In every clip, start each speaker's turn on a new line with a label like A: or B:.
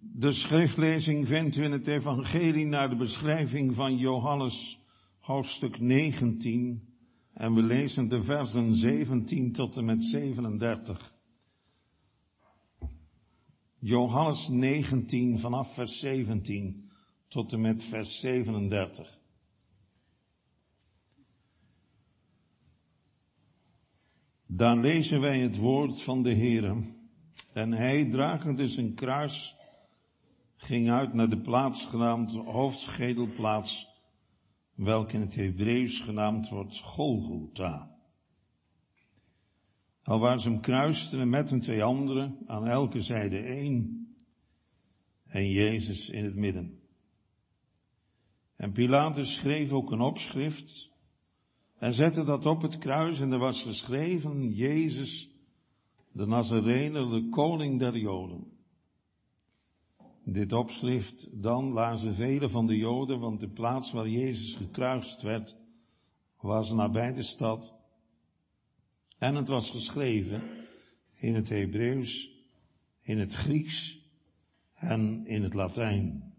A: De schriftlezing vindt u in het Evangelie naar de beschrijving van Johannes hoofdstuk 19 en we lezen de versen 17 tot en met 37. Johannes 19 vanaf vers 17 tot en met vers 37. Dan lezen wij het woord van de Heere. En hij, dragende zijn kruis, ging uit naar de plaats genaamd hoofdschedelplaats, welke in het Hebreeuws genaamd wordt Golgotha. Waar ze hem kruisten met hun twee anderen, aan elke zijde één, en Jezus in het midden. En Pilatus schreef ook een opschrift en zette dat op het kruis en er was geschreven, Jezus, de Nazarener, de koning der Joden. Dit opschrift dan lazen velen van de Joden, want de plaats waar Jezus gekruist werd, was nabij de stad. En het was geschreven in het Hebreeuws, in het Grieks en in het Latijn.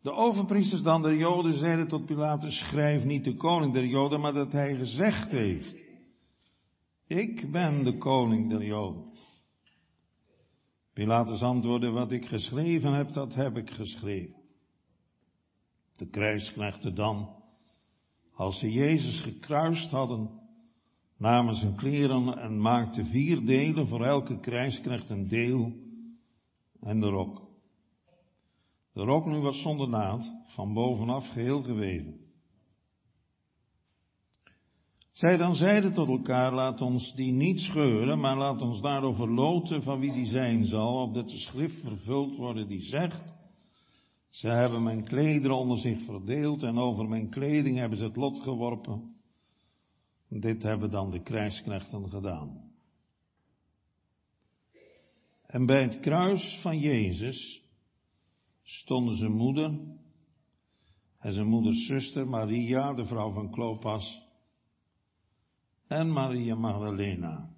A: De overpriesters dan der Joden zeiden tot Pilatus, schrijf niet de koning der Joden, maar dat hij gezegd heeft. Ik ben de koning der Joden. Pilatus antwoordde, wat ik geschreven heb, dat heb ik geschreven. De krijgsknechten dan, als ze Jezus gekruist hadden, namen zijn kleren en maakten vier delen voor elke krijgsknecht een deel en de rok. De rok nu was zonder naad, van bovenaf geheel geweven. Zij dan zeiden tot elkaar, laat ons die niet scheuren, maar laat ons daarover loten van wie die zijn zal, opdat de schrift vervuld worden die zegt, ze hebben mijn klederen onder zich verdeeld en over mijn kleding hebben ze het lot geworpen. Dit hebben dan de krijgsknechten gedaan. En bij het kruis van Jezus stonden zijn moeder en zijn moeders zuster Maria, de vrouw van Klopas, en Maria Magdalena.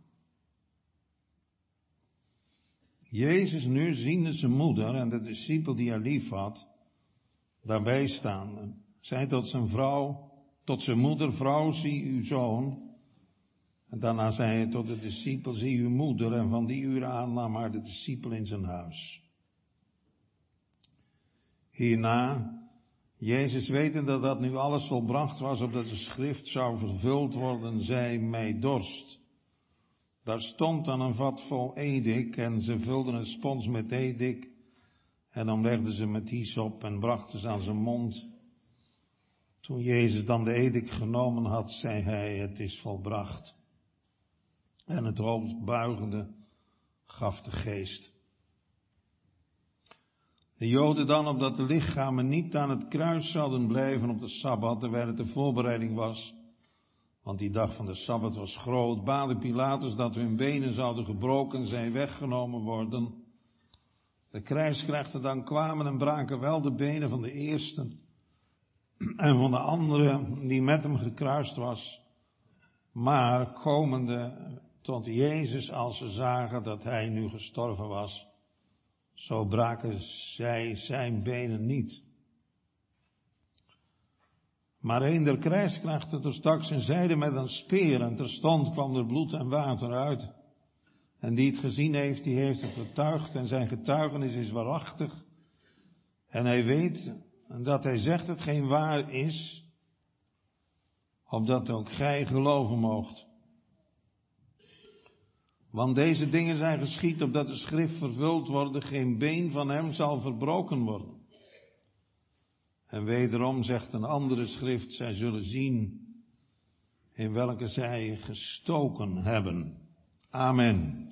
A: Jezus nu ziende zijn moeder en de discipel die hij lief had, daarbij staan, zei tot zijn vrouw, tot zijn moeder, vrouw, zie uw zoon. En daarna zei hij tot de discipel, zie uw moeder, en van die uur aan nam haar de discipel in zijn huis. Hierna, Jezus wetende dat dat nu alles volbracht was, opdat de schrift zou vervuld worden, zei mij dorst. Daar stond dan een vat vol edik en ze vulden een spons met edik en dan legden ze met op en brachten ze aan zijn mond. Toen Jezus dan de edik genomen had, zei hij, het is volbracht. En het hoofd buigende gaf de geest. De Joden dan, omdat de lichamen niet aan het kruis zouden blijven op de Sabbat, terwijl het de voorbereiding was, want die dag van de Sabbat was groot, baden Pilatus dat hun benen zouden gebroken zijn, weggenomen worden. De krijgsknechten dan kwamen en braken wel de benen van de eerste en van de andere die met hem gekruist was. Maar komende tot Jezus als ze zagen dat hij nu gestorven was, zo braken zij zijn benen niet. Maar een der krijgsknechten doorstak zijn zijde met een speer en terstond kwam er bloed en water uit. En die het gezien heeft, die heeft het getuigd en zijn getuigenis is waarachtig. En hij weet dat hij zegt het geen waar is, opdat ook gij geloven moogt. Want deze dingen zijn geschied opdat de schrift vervuld worden, geen been van hem zal verbroken worden. En wederom zegt een andere schrift, zij zullen zien in welke zij gestoken hebben. Amen.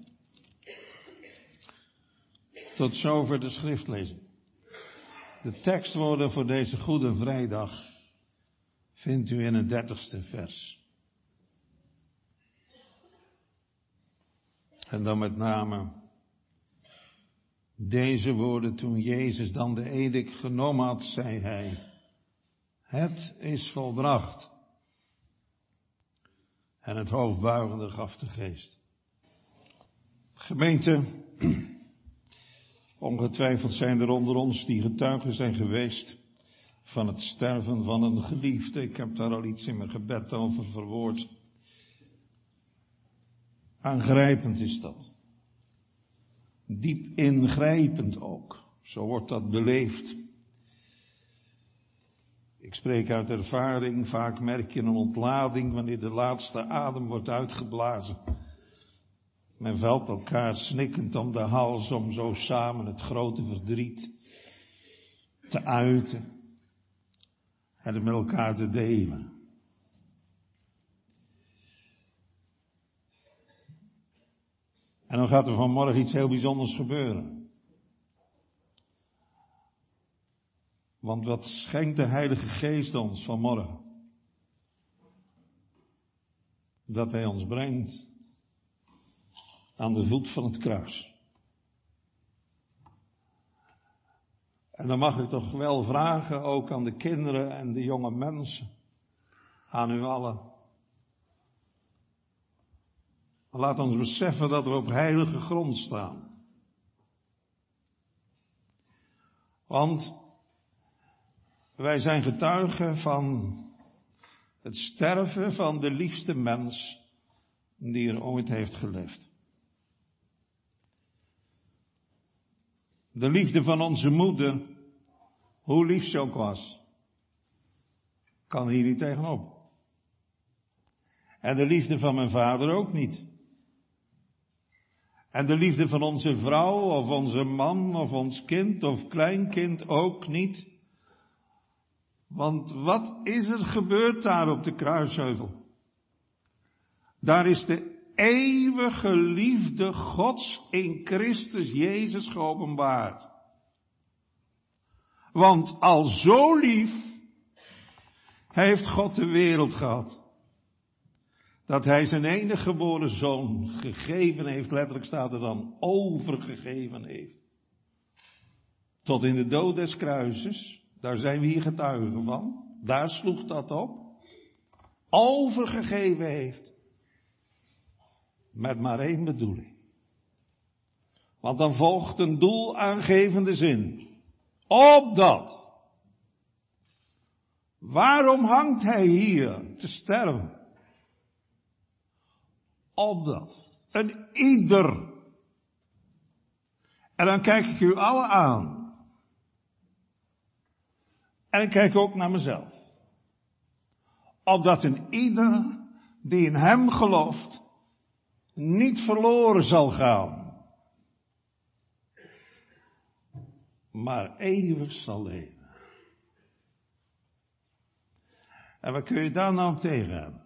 A: Tot zover de schriftlezing. De tekstwoorden voor deze Goede Vrijdag vindt u in het dertigste vers. En dan met name deze woorden toen Jezus dan de edik genomen had, zei hij, het is volbracht. En het hoofd buigende gaf de geest. Gemeente, Ongetwijfeld zijn er onder ons die getuigen zijn geweest van het sterven van een geliefde. Ik heb daar al iets in mijn gebed over verwoord. Aangrijpend is dat. Diep ingrijpend ook. Zo wordt dat beleefd. Ik spreek uit ervaring, vaak merk je een ontlading wanneer de laatste adem wordt uitgeblazen. Men valt elkaar snikkend om de hals om zo samen het grote verdriet te uiten en het met elkaar te delen. En dan gaat er vanmorgen iets heel bijzonders gebeuren. Want wat schenkt de Heilige Geest ons vanmorgen? Dat Hij ons brengt aan de voet van het kruis. En dan mag ik toch wel vragen, ook aan de kinderen en de jonge mensen, aan u allen. Laat ons beseffen dat we op heilige grond staan. Want wij zijn getuigen van het sterven van de liefste mens die er ooit heeft geleefd. De liefde van onze moeder, hoe lief ze ook was, kan hier niet tegenop. En de liefde van mijn vader ook niet. En de liefde van onze vrouw of onze man of ons kind of kleinkind ook niet. Want wat is er gebeurd daar op de kruisheuvel? Daar is de eeuwige liefde Gods in Christus Jezus geopenbaard. Want al zo lief heeft God de wereld gehad. Dat hij zijn enige geboren zoon gegeven heeft, letterlijk staat er dan overgegeven heeft. Tot in de dood des kruises, daar zijn we hier getuigen van. Daar sloeg dat op. Overgegeven heeft. Met maar één bedoeling. Want dan volgt een doelaangevende zin. Opdat. Waarom hangt hij hier te sterven? Opdat. Een ieder. En dan kijk ik u alle aan. En ik kijk ook naar mezelf. Opdat een ieder die in hem gelooft niet verloren zal gaan, maar eeuwig zal leven. En wat kun je daar nou tegen hebben?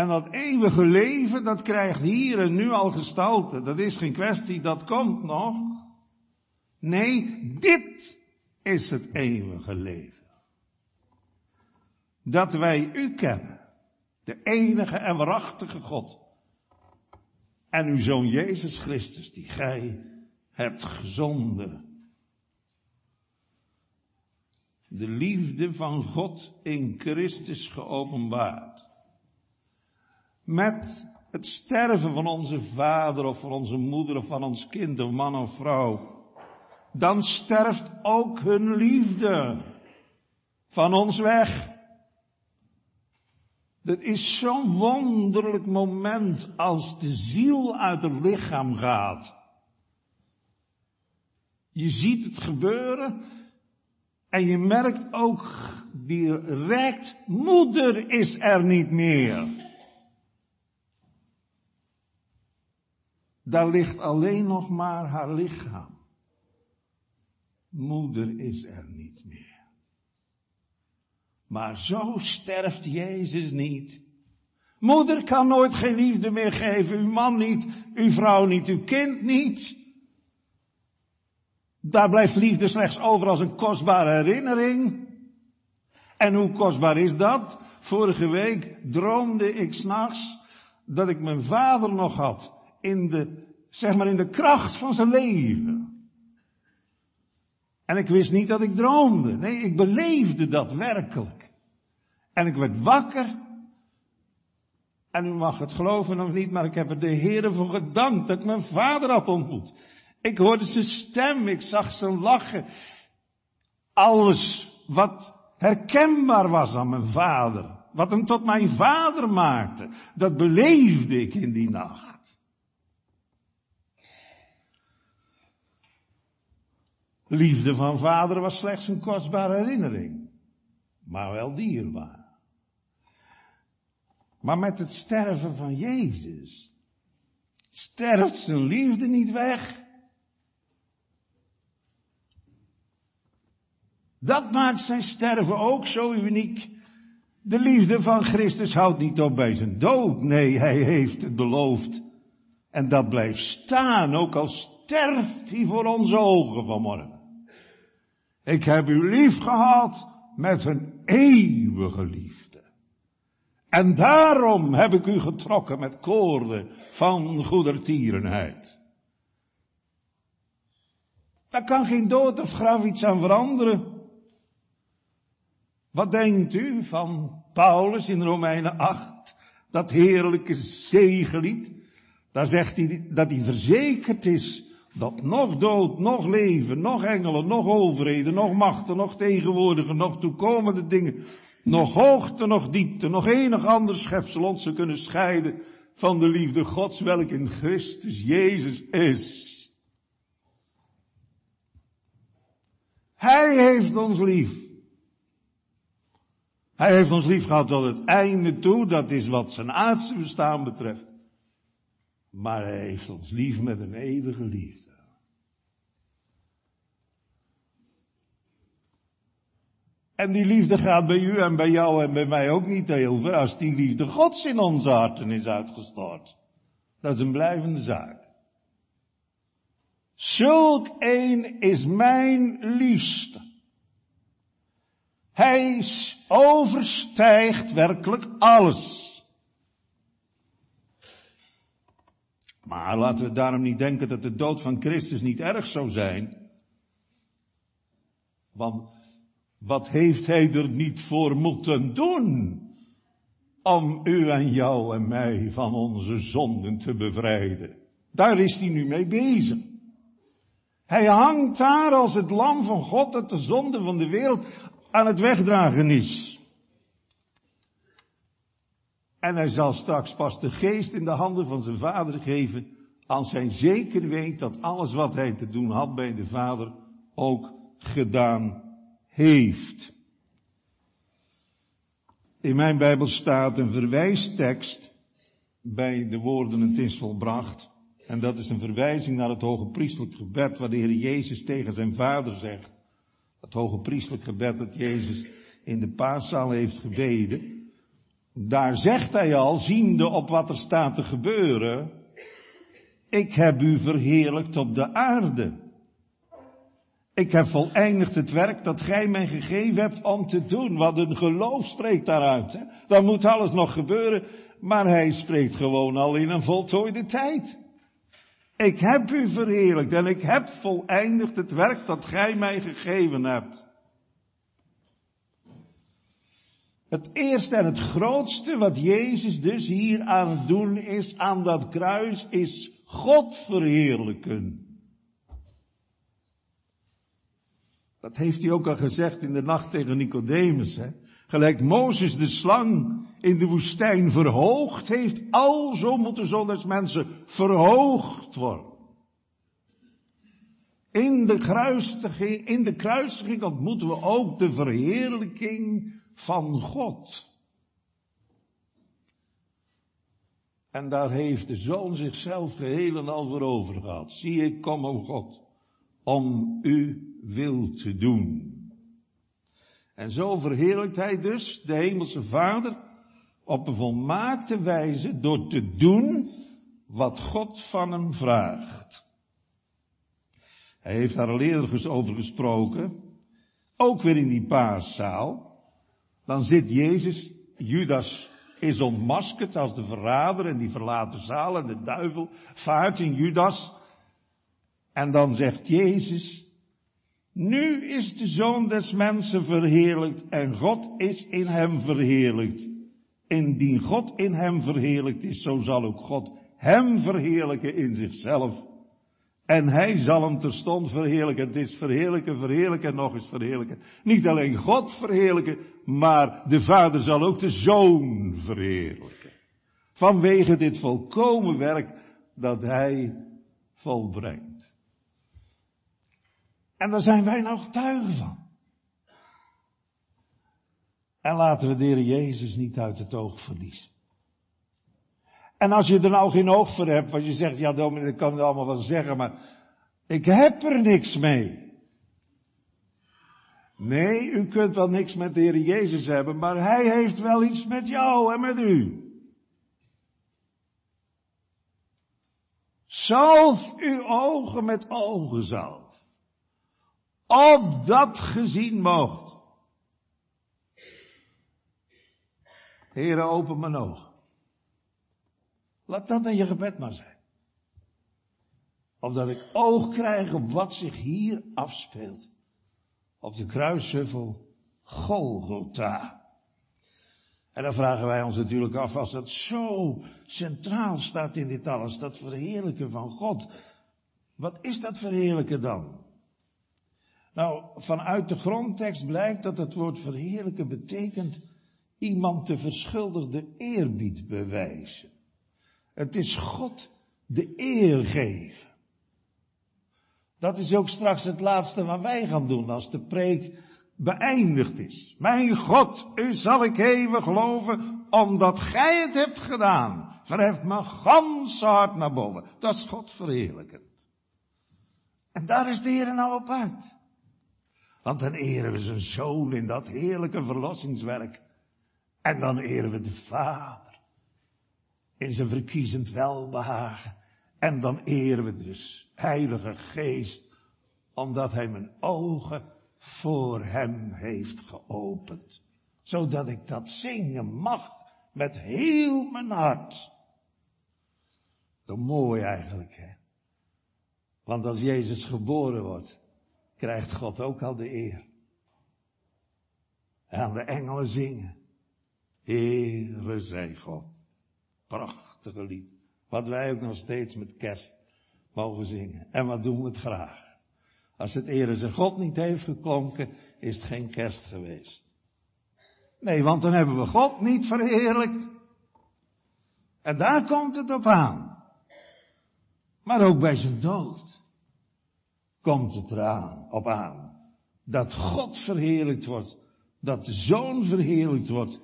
A: En dat eeuwige leven, dat krijgt hier en nu al gestalte. Dat is geen kwestie, dat komt nog. Nee, dit is het eeuwige leven. Dat wij u kennen de enige en waarachtige God. En uw zoon Jezus Christus, die gij hebt gezonden. De liefde van God in Christus geopenbaard. Met het sterven van onze vader of van onze moeder of van ons kind of man of vrouw. Dan sterft ook hun liefde van ons weg. Het is zo'n wonderlijk moment als de ziel uit het lichaam gaat. Je ziet het gebeuren en je merkt ook, direct, moeder is er niet meer. Daar ligt alleen nog maar haar lichaam. Moeder is er niet meer. Maar zo sterft Jezus niet. Moeder kan nooit geen liefde meer geven, uw man niet, uw vrouw niet, uw kind niet. Daar blijft liefde slechts over als een kostbare herinnering. En hoe kostbaar is dat? Vorige week droomde ik s'nachts dat ik mijn vader nog had in de, zeg maar in de kracht van zijn leven. En ik wist niet dat ik droomde. Nee, ik beleefde dat werkelijk. En ik werd wakker. En u mag het geloven of niet, maar ik heb er de Heer voor gedankt dat ik mijn vader had ontmoet. Ik hoorde zijn stem, ik zag zijn lachen. Alles wat herkenbaar was aan mijn vader, wat hem tot mijn vader maakte, dat beleefde ik in die nacht. Liefde van vader was slechts een kostbare herinnering, maar wel dierbaar. Maar met het sterven van Jezus sterft zijn liefde niet weg. Dat maakt zijn sterven ook zo uniek. De liefde van Christus houdt niet op bij zijn dood. Nee, hij heeft het beloofd. En dat blijft staan, ook al sterft hij voor onze ogen vanmorgen. Ik heb u lief gehad met een eeuwige liefde. En daarom heb ik u getrokken met koorden van goedertierenheid. Daar kan geen dood of graf iets aan veranderen. Wat denkt u van Paulus in Romeinen 8, dat heerlijke zegenlied? Daar zegt hij dat hij verzekerd is dat nog dood, nog leven, nog engelen, nog overheden, nog machten, nog tegenwoordige, nog toekomende dingen, nog hoogte, nog diepte, nog enig ander schepsel ons zou kunnen scheiden van de liefde Gods, welk in Christus Jezus is. Hij heeft ons lief. Hij heeft ons lief gehad tot het einde toe, dat is wat zijn aardse bestaan betreft. Maar hij heeft ons lief met een eeuwige liefde. En die liefde gaat bij u en bij jou en bij mij ook niet heel ver als die liefde Gods in onze harten is uitgestort. Dat is een blijvende zaak. Zulk een is mijn liefste. Hij overstijgt werkelijk alles. Maar laten we daarom niet denken dat de dood van Christus niet erg zou zijn. Want wat heeft hij er niet voor moeten doen om u en jou en mij van onze zonden te bevrijden? Daar is hij nu mee bezig. Hij hangt daar als het lam van God dat de zonde van de wereld aan het wegdragen is. En hij zal straks pas de geest in de handen van zijn vader geven, als hij zeker weet dat alles wat hij te doen had bij de vader ook gedaan heeft. In mijn Bijbel staat een verwijstekst bij de woorden het is volbracht. En dat is een verwijzing naar het hoge priestelijk gebed waar de Heer Jezus tegen zijn vader zegt. Het hoge priestelijk gebed dat Jezus in de paaszaal heeft gebeden. Daar zegt hij al, ziende op wat er staat te gebeuren, ik heb u verheerlijkt op de aarde. Ik heb voleindigd het werk dat gij mij gegeven hebt om te doen. Wat een geloof spreekt daaruit. Hè? Dan moet alles nog gebeuren, maar hij spreekt gewoon al in een voltooide tijd. Ik heb u verheerlijkt en ik heb voleindigd het werk dat gij mij gegeven hebt. Het eerste en het grootste wat Jezus dus hier aan het doen is, aan dat kruis, is God verheerlijken. Dat heeft hij ook al gezegd in de nacht tegen Nicodemus. Hè? Gelijk Mozes de slang in de woestijn verhoogd heeft, al zo moeten zo'n mensen verhoogd worden. In de, kruisiging, in de kruisiging ontmoeten we ook de verheerlijking van God. En daar heeft de zoon zichzelf geheel en al voor over gehad. Zie ik kom, o God, om u wil te doen. En zo verheerlijkt hij dus de hemelse vader op een volmaakte wijze door te doen wat God van hem vraagt. Hij heeft daar al eerder over gesproken, ook weer in die paaszaal. Dan zit Jezus, Judas is ontmaskerd als de verrader en die verlaten zaal en de duivel vaart in Judas. En dan zegt Jezus, nu is de zoon des mensen verheerlijkt en God is in hem verheerlijkt. Indien God in hem verheerlijkt is, zo zal ook God hem verheerlijken in zichzelf. En hij zal hem terstond verheerlijken. Het is verheerlijken, verheerlijken en nog eens verheerlijken. Niet alleen God verheerlijken, maar de Vader zal ook de Zoon verheerlijken. Vanwege dit volkomen werk dat hij volbrengt. En daar zijn wij nou getuigen van. En laten we de Heer Jezus niet uit het oog verliezen. En als je er nou geen oog voor hebt, want je zegt, ja dominee, dat kan je allemaal wel zeggen, maar ik heb er niks mee. Nee, u kunt wel niks met de Heer Jezus hebben, maar Hij heeft wel iets met jou en met u. Zalf uw ogen met ogenzalf. Opdat gezien mocht. Heere, open mijn ogen. Laat dat dan je gebed maar zijn. Omdat ik oog krijg op wat zich hier afspeelt. Op de kruisheuvel Golgotha. En dan vragen wij ons natuurlijk af, als dat zo centraal staat in dit alles, dat verheerlijken van God. Wat is dat verheerlijken dan? Nou, vanuit de grondtekst blijkt dat het woord verheerlijken betekent iemand de verschuldigde eerbied bewijzen. Het is God de eer geven. Dat is ook straks het laatste wat wij gaan doen als de preek beëindigd is. Mijn God, u zal ik eeuwig geloven, omdat gij het hebt gedaan. Verheft mijn ganse hart naar boven. Dat is God verheerlijkend. En daar is de Heer nou op uit. Want dan eren we zijn zoon in dat heerlijke verlossingswerk. En dan eren we de Vader in zijn verkiezend welbehagen. En dan eren we dus Heilige Geest, omdat Hij mijn ogen voor Hem heeft geopend. Zodat ik dat zingen mag met heel mijn hart. Zo mooi eigenlijk, hè. Want als Jezus geboren wordt, krijgt God ook al de eer. En de engelen zingen. Heere zij God. Prachtige lied. Wat wij ook nog steeds met kerst mogen zingen. En wat doen we het graag. Als het ere zijn God niet heeft geklonken, is het geen kerst geweest. Nee, want dan hebben we God niet verheerlijkt. En daar komt het op aan. Maar ook bij zijn dood komt het eraan, op aan. Dat God verheerlijkt wordt. Dat de Zoon verheerlijkt wordt.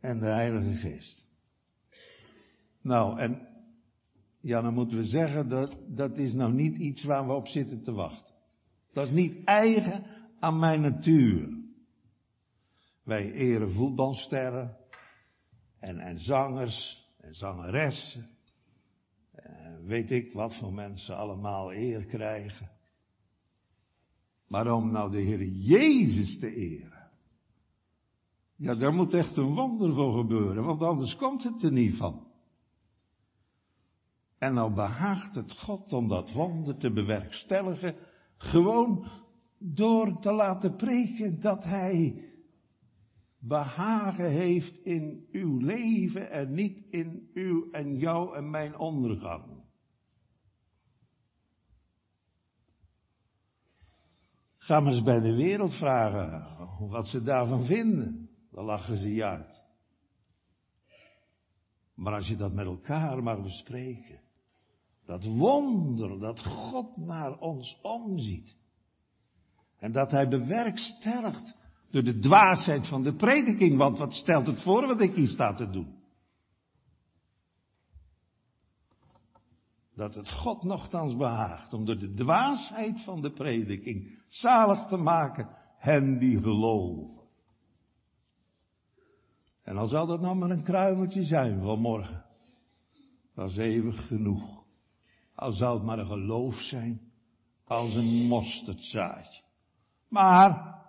A: En de Heilige Geest. Nou, en ja, dan moeten we zeggen dat dat is nou niet iets waar we op zitten te wachten. Dat is niet eigen aan mijn natuur. Wij eren voetbalsterren en, en zangers en zangeressen. En weet ik wat voor mensen allemaal eer krijgen. Maar om nou de Heer Jezus te eren. Ja, daar moet echt een wonder voor gebeuren, want anders komt het er niet van. En nou behaagt het God om dat wonder te bewerkstelligen, gewoon door te laten preken dat Hij behagen heeft in uw leven en niet in uw en jou en mijn ondergang. Ga maar eens bij de wereld vragen wat ze daarvan vinden. Dan lachen ze je uit. Maar als je dat met elkaar mag bespreken, dat wonder dat God naar ons omziet. En dat hij bewerkstelligt door de dwaasheid van de prediking. Want wat stelt het voor wat ik hier sta te doen? Dat het God nogthans behaagt om door de dwaasheid van de prediking zalig te maken hen die geloven. En al zal dat nou maar een kruimeltje zijn vanmorgen, dat is eeuwig genoeg. Al zou het maar een geloof zijn, als een mosterdzaadje. Maar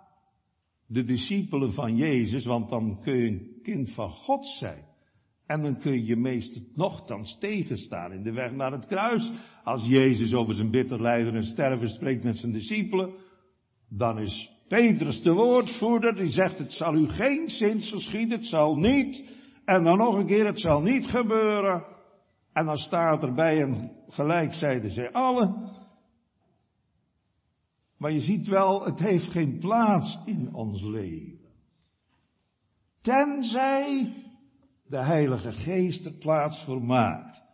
A: de discipelen van Jezus, want dan kun je een kind van God zijn. En dan kun je meester nogthans tegenstaan in de weg naar het kruis. Als Jezus over zijn bitter lijden en sterven spreekt met zijn discipelen, dan is Petrus de woordvoerder, die zegt, het zal u geen zins geschieden, het zal niet En dan nog een keer, het zal niet gebeuren. En dan staat er bij en gelijk zeiden zij allen. Maar je ziet wel, het heeft geen plaats in ons leven. Tenzij de Heilige Geest er plaats voor maakt.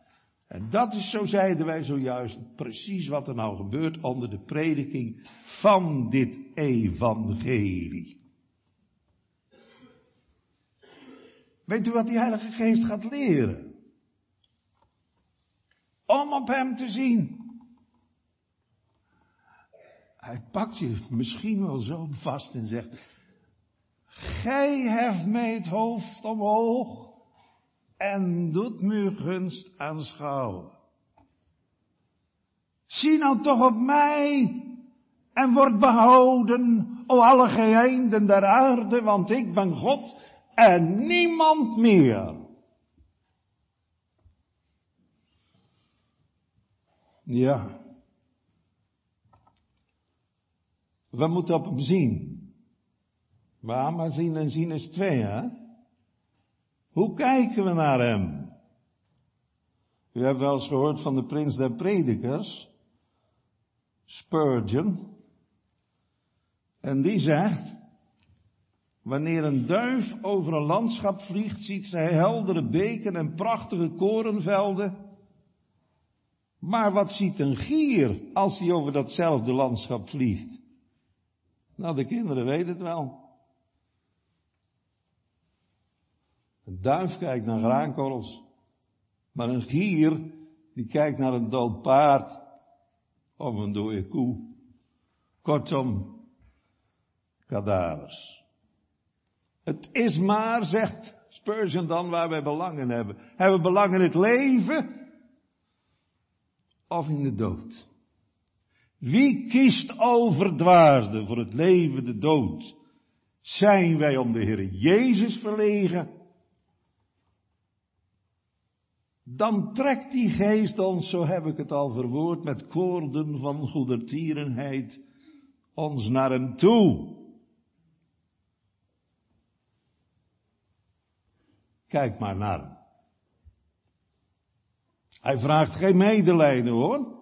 A: En dat is, zo zeiden wij zojuist, precies wat er nou gebeurt onder de prediking van dit evangelie. Weet u wat die Heilige Geest gaat leren? Om op Hem te zien. Hij pakt je misschien wel zo vast en zegt, Gij heft mij het hoofd omhoog en doet me gunst aanschouwen. Zie nou toch op mij en word behouden, o alle geheinden der aarde, want ik ben God en niemand meer. Ja. We moeten op hem zien. Maar, maar zien en zien is twee, hè? Hoe kijken we naar hem? U hebt wel eens gehoord van de prins der predikers, Spurgeon. En die zegt, wanneer een duif over een landschap vliegt, ziet zij heldere beken en prachtige korenvelden. Maar wat ziet een gier als hij over datzelfde landschap vliegt? Nou, de kinderen weten het wel. Een duif kijkt naar graankorrels. Maar een gier, die kijkt naar een dood paard. Of een dode koe. Kortom, kadavers. Het is maar, zegt Spurgeon dan, waar wij belang in hebben. Hebben we belang in het leven? Of in de dood? Wie kiest over dwaasde voor het leven, de dood? Zijn wij om de Heer Jezus verlegen? Dan trekt die geest ons, zo heb ik het al verwoord, met koorden van goedertierenheid ons naar hem toe. Kijk maar naar hem. Hij vraagt geen medelijden hoor.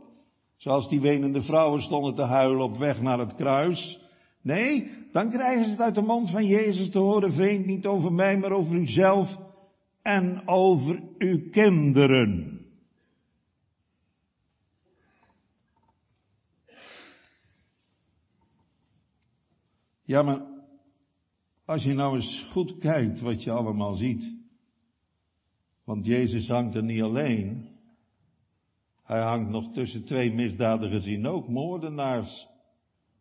A: Zoals die wenende vrouwen stonden te huilen op weg naar het kruis. Nee, dan krijgen ze het uit de mond van Jezus te horen, vreemd niet over mij, maar over uzelf en over uw kinderen. Ja, maar als je nou eens goed kijkt wat je allemaal ziet. Want Jezus hangt er niet alleen. Hij hangt nog tussen twee misdadigers in ook, moordenaars.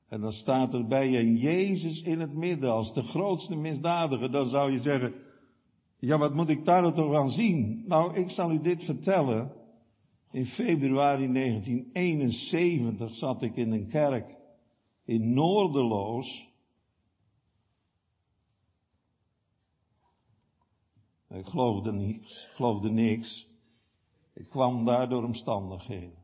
A: En dan staat er bij je Jezus in het midden als de grootste misdadiger. Dan zou je zeggen, ja, wat moet ik daar toch aan zien? Nou, ik zal u dit vertellen. In februari 1971 zat ik in een kerk in Noorderloos. Ik geloofde niks, geloofde niks. Ik kwam daar door omstandigheden.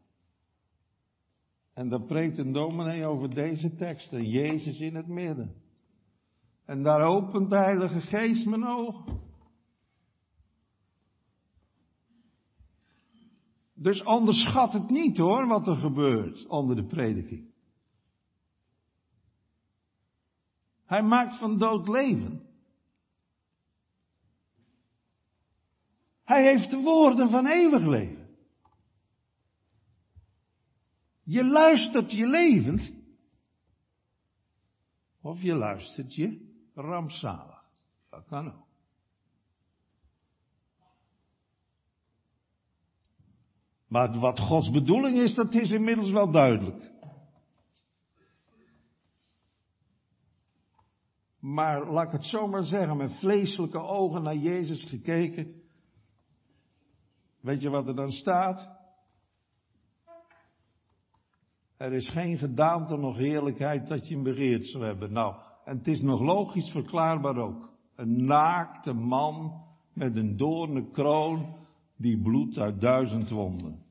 A: En daar preekt een dominee over deze teksten, Jezus in het midden. En daar opent de Heilige Geest mijn ogen. Dus onderschat het niet hoor, wat er gebeurt onder de prediking. Hij maakt van dood leven. Hij heeft de woorden van eeuwig leven. Je luistert je levend. Of je luistert je rampzalig. Dat kan ook. Maar wat Gods bedoeling is, dat is inmiddels wel duidelijk. Maar laat ik het zomaar zeggen, met vleeselijke ogen naar Jezus gekeken. Weet je wat er dan staat? Er is geen gedaante nog heerlijkheid dat je hem begeerd zou hebben. Nou, en het is nog logisch verklaarbaar ook. Een naakte man met een doornen kroon die bloedt uit duizend wonden.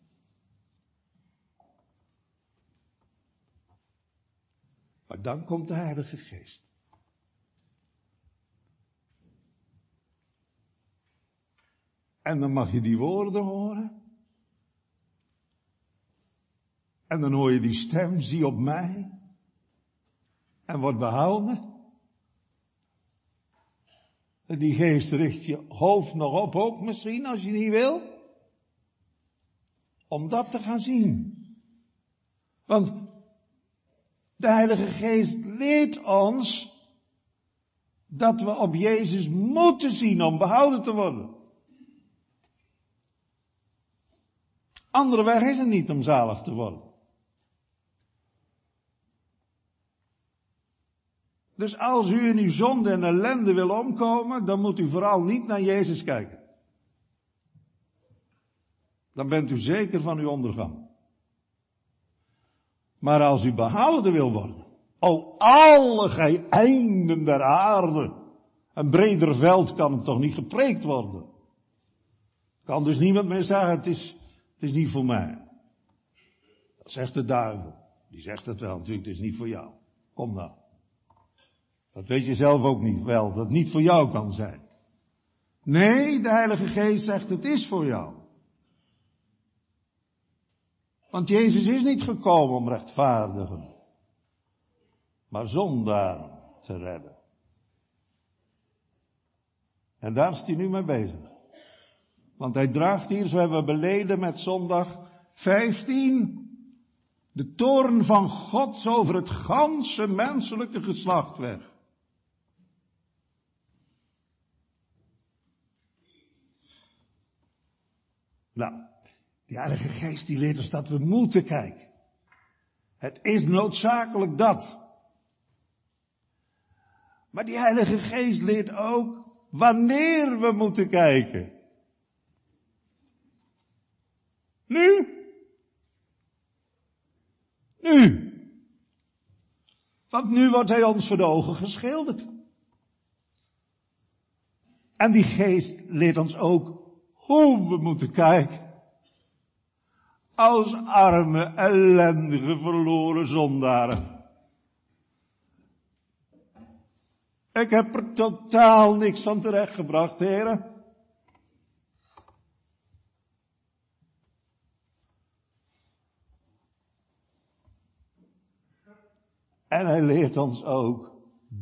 A: Maar dan komt de Heilige Geest. En dan mag je die woorden horen. En dan hoor je die stem, zie op mij. En wordt behouden. En die geest richt je hoofd nog op ook misschien, als je niet wil. Om dat te gaan zien. Want de Heilige Geest leert ons dat we op Jezus moeten zien om behouden te worden. Andere weg is er niet om zalig te worden. Dus als u in uw zonde en ellende wil omkomen, dan moet u vooral niet naar Jezus kijken. Dan bent u zeker van uw ondergang. Maar als u behouden wil worden, o alle gij der aarde, een breder veld kan het toch niet gepreekt worden. Kan dus niemand meer zeggen, het is, het is niet voor mij. Dat zegt de duivel. Die zegt het wel, natuurlijk, het is niet voor jou. Kom nou. Dat weet je zelf ook niet wel, dat het niet voor jou kan zijn. Nee, de Heilige Geest zegt het is voor jou. Want Jezus is niet gekomen om rechtvaardigen, maar zondaar te redden. En daar is hij nu mee bezig. Want hij draagt hier, zo hebben we beleden met zondag 15, de toorn van God over het ganse menselijke geslacht weg. Nou, die Heilige Geest die leert ons dat we moeten kijken. Het is noodzakelijk dat. Maar die Heilige Geest leert ook wanneer we moeten kijken. Nu. Nu. Want nu wordt hij ons voor de ogen geschilderd. En die geest leert ons ook hoe we moeten kijken. Als arme, ellendige, verloren zondaren. Ik heb er totaal niks van terechtgebracht, heren. En hij leert ons ook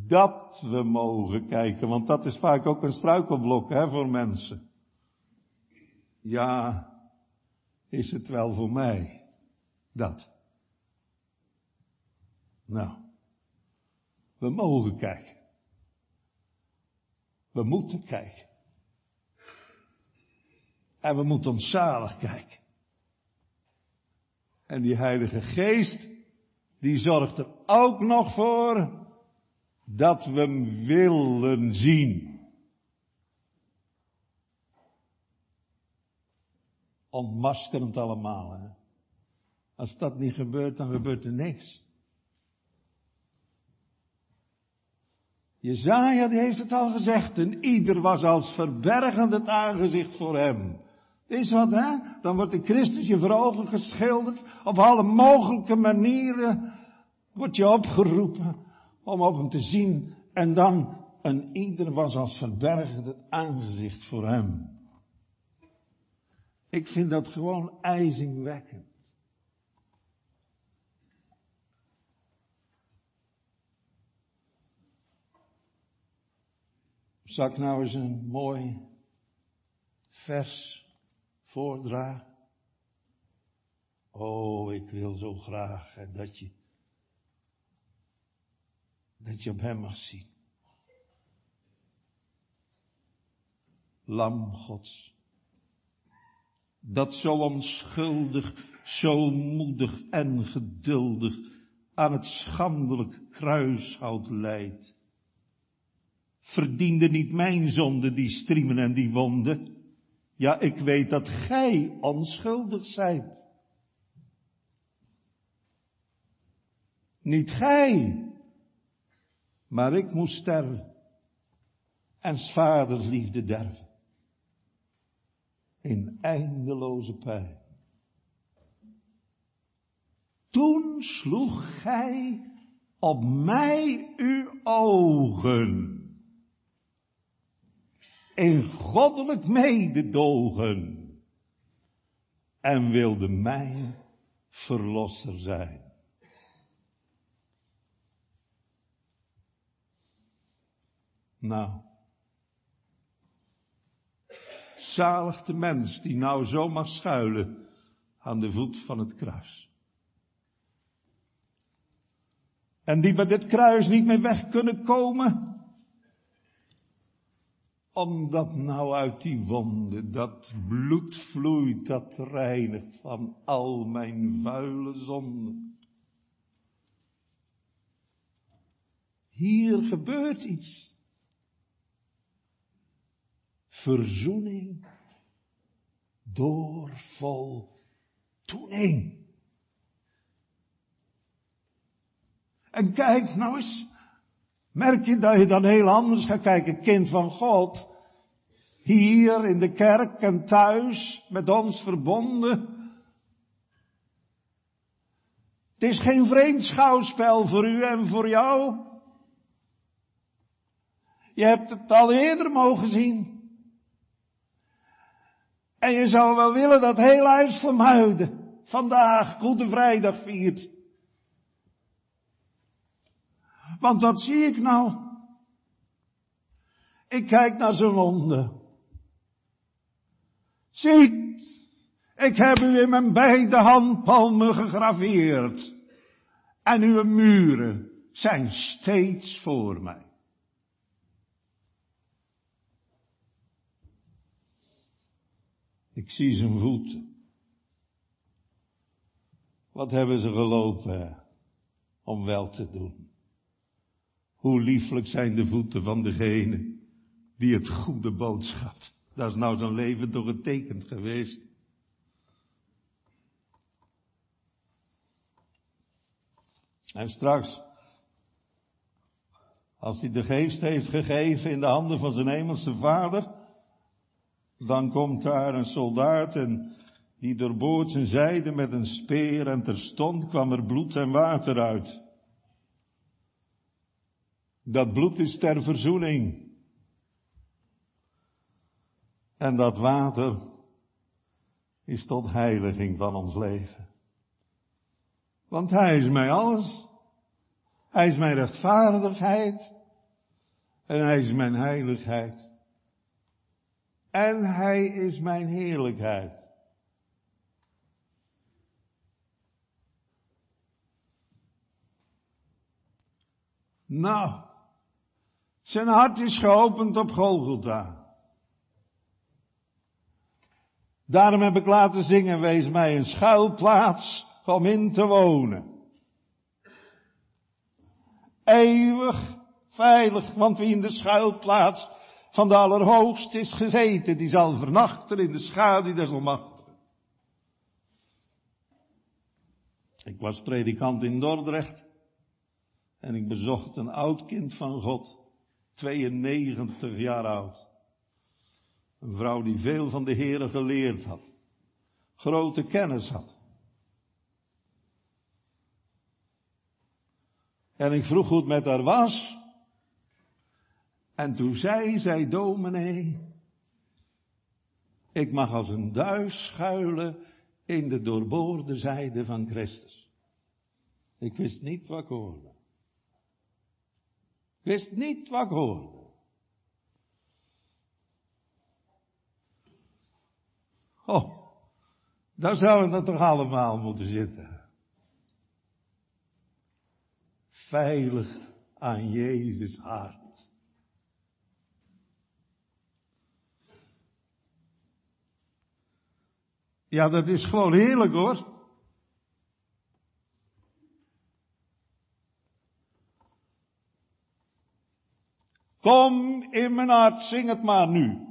A: dat we mogen kijken, want dat is vaak ook een struikelblok hè, voor mensen. Ja, is het wel voor mij dat? Nou, we mogen kijken. We moeten kijken. En we moeten ons zalig kijken. En die Heilige Geest, die zorgt er ook nog voor dat we hem willen zien. Ontmaskerend allemaal. Hè? Als dat niet gebeurt, dan gebeurt er niks. Jezaja die heeft het al gezegd, en ieder was als verbergend het aangezicht voor hem. Is wat, hè? Dan wordt de Christus je voor ogen geschilderd. Op alle mogelijke manieren wordt je opgeroepen om op hem te zien. En dan, een ieder was als verbergend het aangezicht voor hem. Ik vind dat gewoon ijzingwekkend. Zal ik nou eens een mooi vers voordragen? Oh, ik wil zo graag dat je, dat je op hem mag zien. Lam Gods dat zo onschuldig, zo moedig en geduldig aan het schandelijk kruishout leidt. Verdiende niet mijn zonde die striemen en die wonden? Ja, ik weet dat gij onschuldig zijt. Niet gij, maar ik moest sterven en vaders liefde derven in eindeloze pijn. Toen sloeg gij op mij uw ogen. in goddelijk mededogen en wilde mijn verlosser zijn. Nou, zalig de mens die nou zo mag schuilen aan de voet van het kruis. En die met dit kruis niet meer weg kunnen komen, omdat nou uit die wonden dat bloed vloeit, dat reinigt van al mijn vuile zonden. Hier gebeurt iets. Verzoening door voldoening. En kijk nou eens, merk je dat je dan heel anders gaat kijken, kind van God. Hier in de kerk en thuis met ons verbonden. Het is geen vreemd schouwspel voor u en voor jou. Je hebt het al eerder mogen zien. En je zou wel willen dat heel huis van Muiden vandaag Goede Vrijdag viert. Want wat zie ik nou? Ik kijk naar zijn wonden. Ziet, ik heb u in mijn beide handpalmen gegraveerd. En uw muren zijn steeds voor mij. Ik zie zijn voeten. Wat hebben ze gelopen om wel te doen? Hoe lieflijk zijn de voeten van degene die het goede boodschap. Dat is nou zijn leven toch getekend geweest. En straks, als hij de geest heeft gegeven in de handen van zijn hemelse vader, dan komt daar een soldaat en die doorboort zijn zijde met een speer en terstond kwam er bloed en water uit. Dat bloed is ter verzoening. En dat water is tot heiliging van ons leven. Want Hij is mij alles. Hij is mijn rechtvaardigheid. En Hij is mijn heiligheid. En Hij is mijn heerlijkheid. Nou, zijn hart is geopend op Golgotha. Daarom heb ik laten zingen, wees mij een schuilplaats om in te wonen. Eeuwig veilig, want wie in de schuilplaats van de Allerhoogst is gezeten, die zal vernachten in de schaduw des Almachtigen. Ik was predikant in Dordrecht en ik bezocht een oud kind van God, 92 jaar oud. Een vrouw die veel van de Heere geleerd had, grote kennis had. En ik vroeg hoe het met haar was. En toen zei zij, dominee, ik mag als een duis schuilen in de doorboorde zijde van Christus. Ik wist niet wat ik hoorde. Ik wist niet wat ik hoorde. Oh, daar zouden we toch allemaal moeten zitten. Veilig aan Jezus hart. Ja, dat is gewoon heerlijk hoor. Kom in mijn hart, zing het maar nu.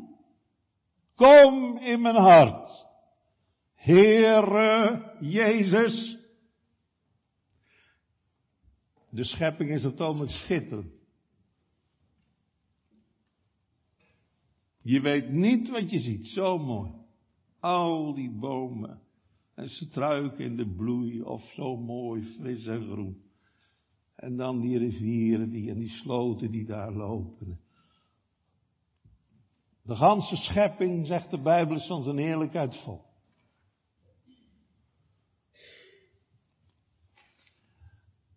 A: Kom in mijn hart. Heere Jezus. De schepping is op het schitterend. Je weet niet wat je ziet, zo mooi. Al die bomen en struiken in de bloei of zo mooi fris en groen. En dan die rivieren die en die sloten die daar lopen. De ganse schepping, zegt de Bijbel, is van zijn heerlijkheid vol.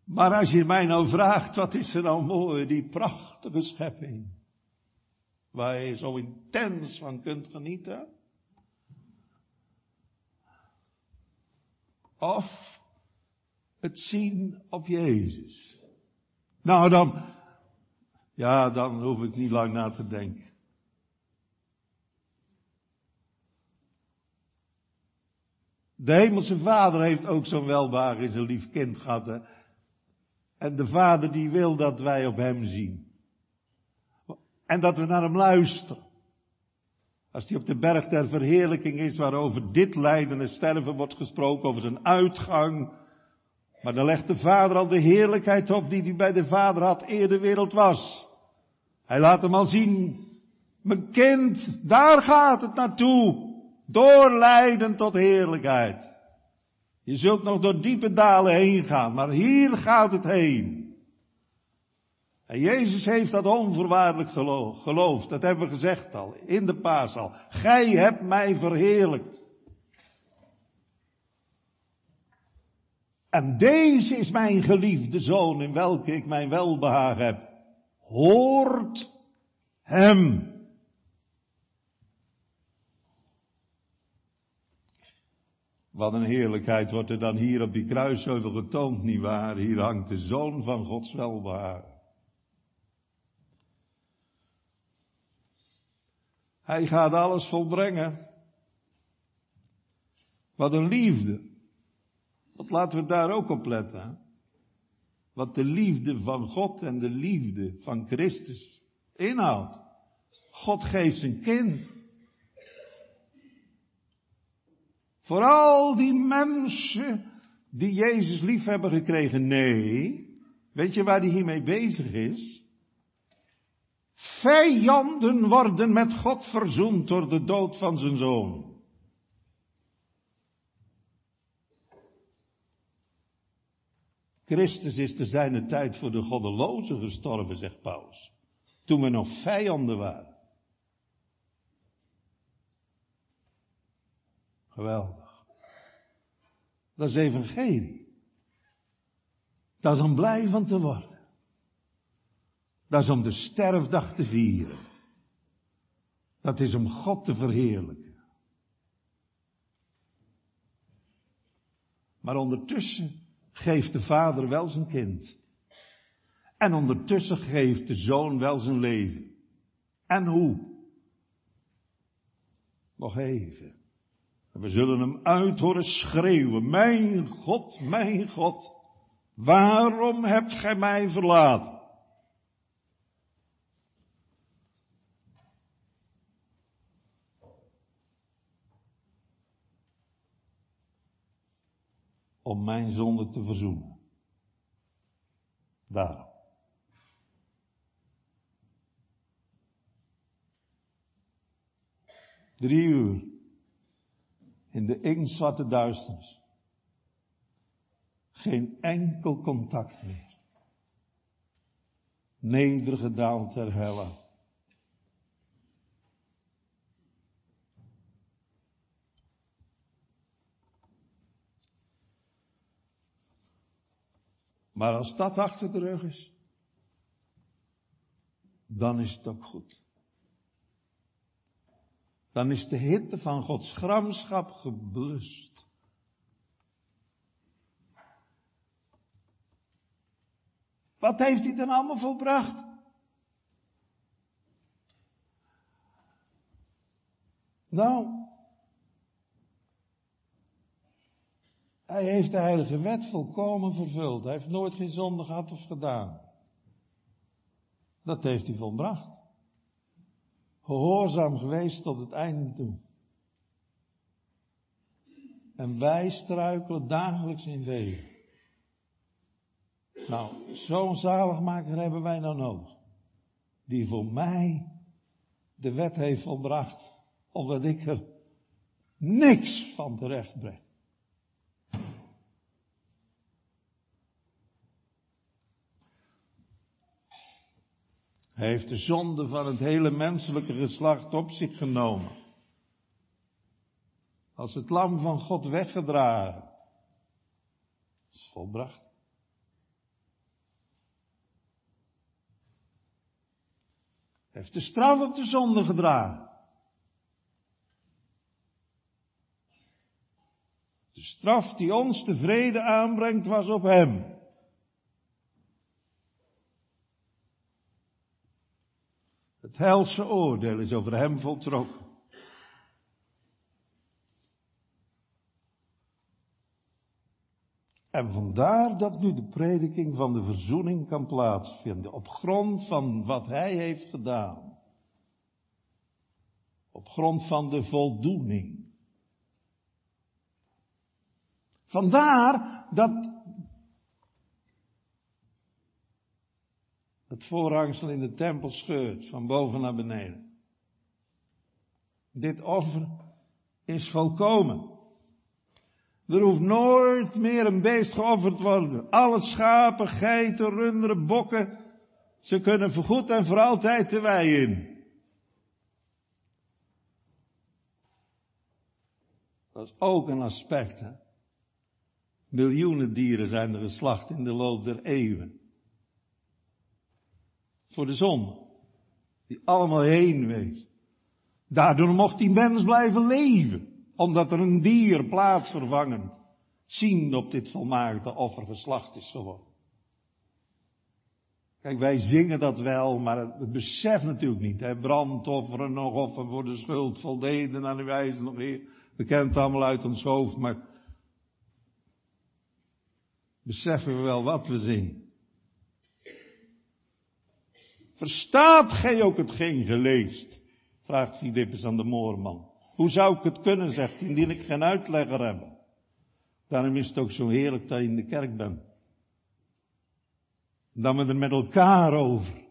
A: Maar als je mij nou vraagt, wat is er nou mooi, die prachtige schepping, waar je zo intens van kunt genieten? Of het zien op Jezus. Nou dan, ja, dan hoef ik niet lang na te denken. De hemelse vader heeft ook zo'n welbaar in zijn lief kind gehad. Hè? En de vader die wil dat wij op hem zien. En dat we naar hem luisteren. Als hij op de berg der verheerlijking is, waarover dit lijden en sterven wordt gesproken, over zijn uitgang. Maar dan legt de vader al de heerlijkheid op die hij bij de vader had eer de wereld was. Hij laat hem al zien, mijn kind, daar gaat het naartoe. Door lijden tot heerlijkheid. Je zult nog door diepe dalen heen gaan, maar hier gaat het heen. En Jezus heeft dat onvoorwaardelijk geloofd. Dat hebben we gezegd al, in de paasal. Gij hebt mij verheerlijkt. En deze is mijn geliefde zoon in welke ik mijn welbehagen heb. Hoort hem. Wat een heerlijkheid wordt er dan hier op die kruisheuvel getoond, nietwaar? Hier hangt de zoon van Gods welbehagen. Hij gaat alles volbrengen. Wat een liefde. Wat laten we daar ook op letten. Wat de liefde van God en de liefde van Christus inhoudt. God geeft zijn kind. Voor al die mensen die Jezus lief hebben gekregen. Nee. Weet je waar hij hiermee bezig is? Vijanden worden met God verzoend door de dood van zijn zoon. Christus is te zijne tijd voor de goddelozen gestorven, zegt Paulus. Toen we nog vijanden waren. Geweldig. Dat is evangelie. Dat is om blij van te worden. Dat is om de sterfdag te vieren. Dat is om God te verheerlijken. Maar ondertussen geeft de vader wel zijn kind. En ondertussen geeft de zoon wel zijn leven. En hoe? Nog even. We zullen hem uit horen schreeuwen. Mijn God, mijn God, waarom hebt gij mij verlaten? Om mijn zonde te verzoenen. Daarom. Drie uur in de inktzwarte duisternis. Geen enkel contact meer. Nedergedaald ter helle. Maar als dat achter de rug is, dan is het ook goed dan is de hitte van Gods gramschap geblust. Wat heeft hij dan allemaal volbracht? Nou, hij heeft de heilige wet volkomen vervuld. Hij heeft nooit geen zonde gehad of gedaan. Dat heeft hij volbracht gehoorzaam geweest tot het einde toe. En wij struikelen dagelijks in wegen. Nou, zo'n zaligmaker hebben wij nou nodig. Die voor mij de wet heeft volbracht. Omdat ik er niks van terecht breng. Hij heeft de zonde van het hele menselijke geslacht op zich genomen. Als het lam van God weggedragen. Is volbracht. Hij heeft de straf op de zonde gedragen. De straf die ons de vrede aanbrengt was op hem. Het helse oordeel is over hem voltrokken. En vandaar dat nu de prediking van de verzoening kan plaatsvinden, op grond van wat hij heeft gedaan. Op grond van de voldoening. Vandaar dat het voorhangsel in de tempel scheurt, van boven naar beneden. Dit offer is volkomen. Er hoeft nooit meer een beest geofferd worden. Alle schapen, geiten, runderen, bokken, ze kunnen voorgoed en voor altijd de wei in. Dat is ook een aspect. Hè? Miljoenen dieren zijn er geslacht in de loop der eeuwen. Voor de zon. Die allemaal heen wees. Daardoor mocht die mens blijven leven omdat er een dier plaatsvervangend zien op dit volmaakte offer geslacht is geworden. Kijk, wij zingen dat wel, maar het, besef natuurlijk niet. Hè? Brandofferen nog offer voor de schuld, voldeden aan de wijze nog weer. We kennen het allemaal uit ons hoofd, maar beseffen we wel wat we zingen. Verstaat gij ook hetgeen geleest? Vraagt Filippus aan de moorman. Hoe zou ik het kunnen, zegt hij, indien ik geen uitlegger heb. Daarom is het ook zo heerlijk dat je in de kerk bent. Dat we er met elkaar over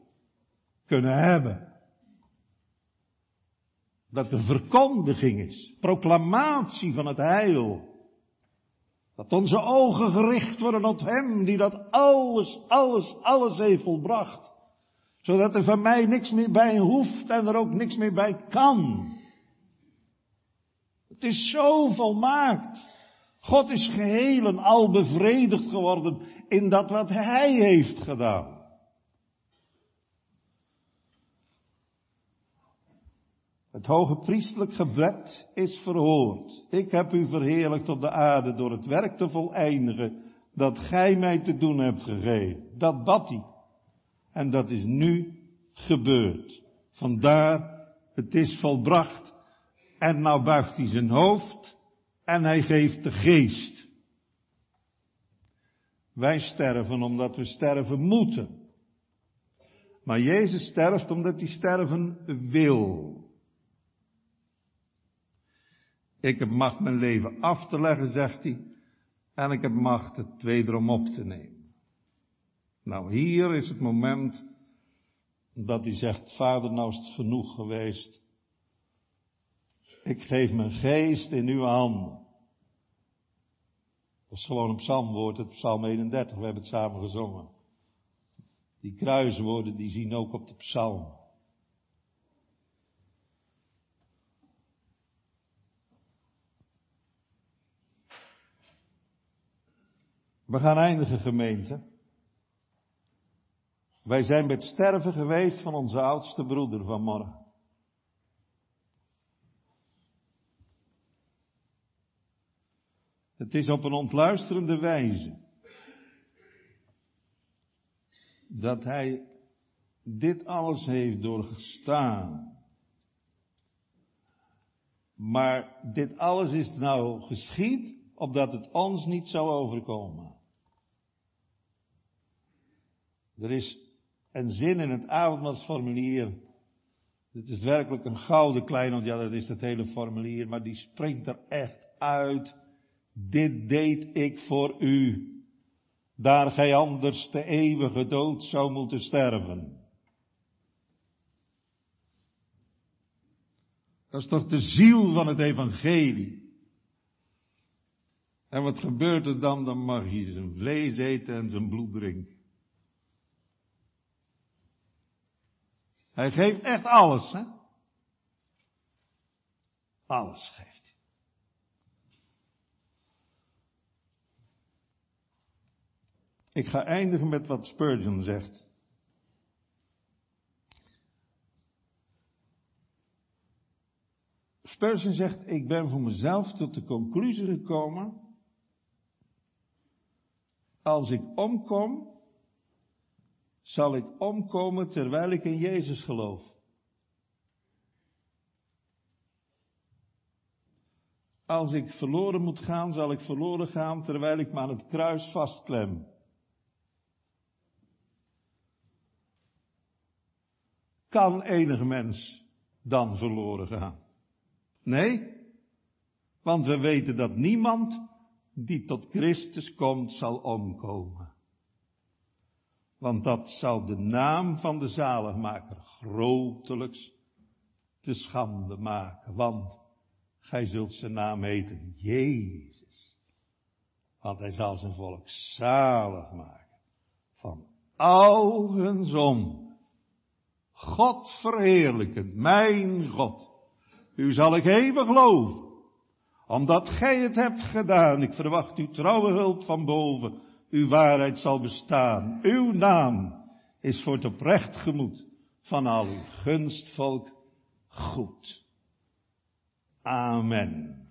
A: kunnen hebben. Dat er verkondiging is, proclamatie van het heil. Dat onze ogen gericht worden op Hem die dat alles, alles, alles heeft volbracht. Zodat er van mij niks meer bij hoeft en er ook niks meer bij kan. Het is zo volmaakt. God is geheel en al bevredigd geworden in dat wat Hij heeft gedaan. Het hoge priestelijk gebed is verhoord. Ik heb u verheerlijkt op de aarde door het werk te voleindigen dat gij mij te doen hebt gegeven. Dat bad. En dat is nu gebeurd. Vandaar, het is volbracht. En nou buigt hij zijn hoofd en hij geeft de geest. Wij sterven omdat we sterven moeten. Maar Jezus sterft omdat hij sterven wil. Ik heb macht mijn leven af te leggen, zegt hij. En ik heb macht het wederom op te nemen. Nou, hier is het moment dat hij zegt, vader, nou is het genoeg geweest. Ik geef mijn geest in uw handen. Dat is gewoon een psalmwoord, het psalm 31, we hebben het samen gezongen. Die kruiswoorden, die zien ook op de psalm. We gaan eindigen gemeente. Wij zijn het sterven geweest van onze oudste broeder vanmorgen. Het is op een ontluisterende wijze dat hij dit alles heeft doorgestaan. Maar dit alles is nou geschied opdat het ons niet zou overkomen. Er is een zin in het avondmaalsformulier. Het is werkelijk een gouden klein, ja dat is het hele formulier, maar die springt er echt uit dit deed ik voor u, daar gij anders de eeuwige dood zou moeten sterven. Dat is toch de ziel van het evangelie. En wat gebeurt er dan? Dan mag hij zijn vlees eten en zijn bloed drinken. Hij geeft echt alles, hè? Alles geeft. Ik ga eindigen met wat Spurgeon zegt. Spurgeon zegt, ik ben voor mezelf tot de conclusie gekomen, als ik omkom, zal ik omkomen terwijl ik in Jezus geloof. Als ik verloren moet gaan, zal ik verloren gaan terwijl ik me aan het kruis vastklem. Kan enig mens dan verloren gaan? Nee, want we weten dat niemand die tot Christus komt zal omkomen. Want dat zal de naam van de zaligmaker grotelijks te schande maken. Want gij zult zijn naam heten Jezus. Want hij zal zijn volk zalig maken van al hun zon. God verheerlijkend, mijn God. U zal ik eeuwig loven. Omdat gij het hebt gedaan. Ik verwacht uw trouwe hulp van boven. Uw waarheid zal bestaan. Uw naam is voor het oprecht gemoed van al uw gunstvolk goed. Amen.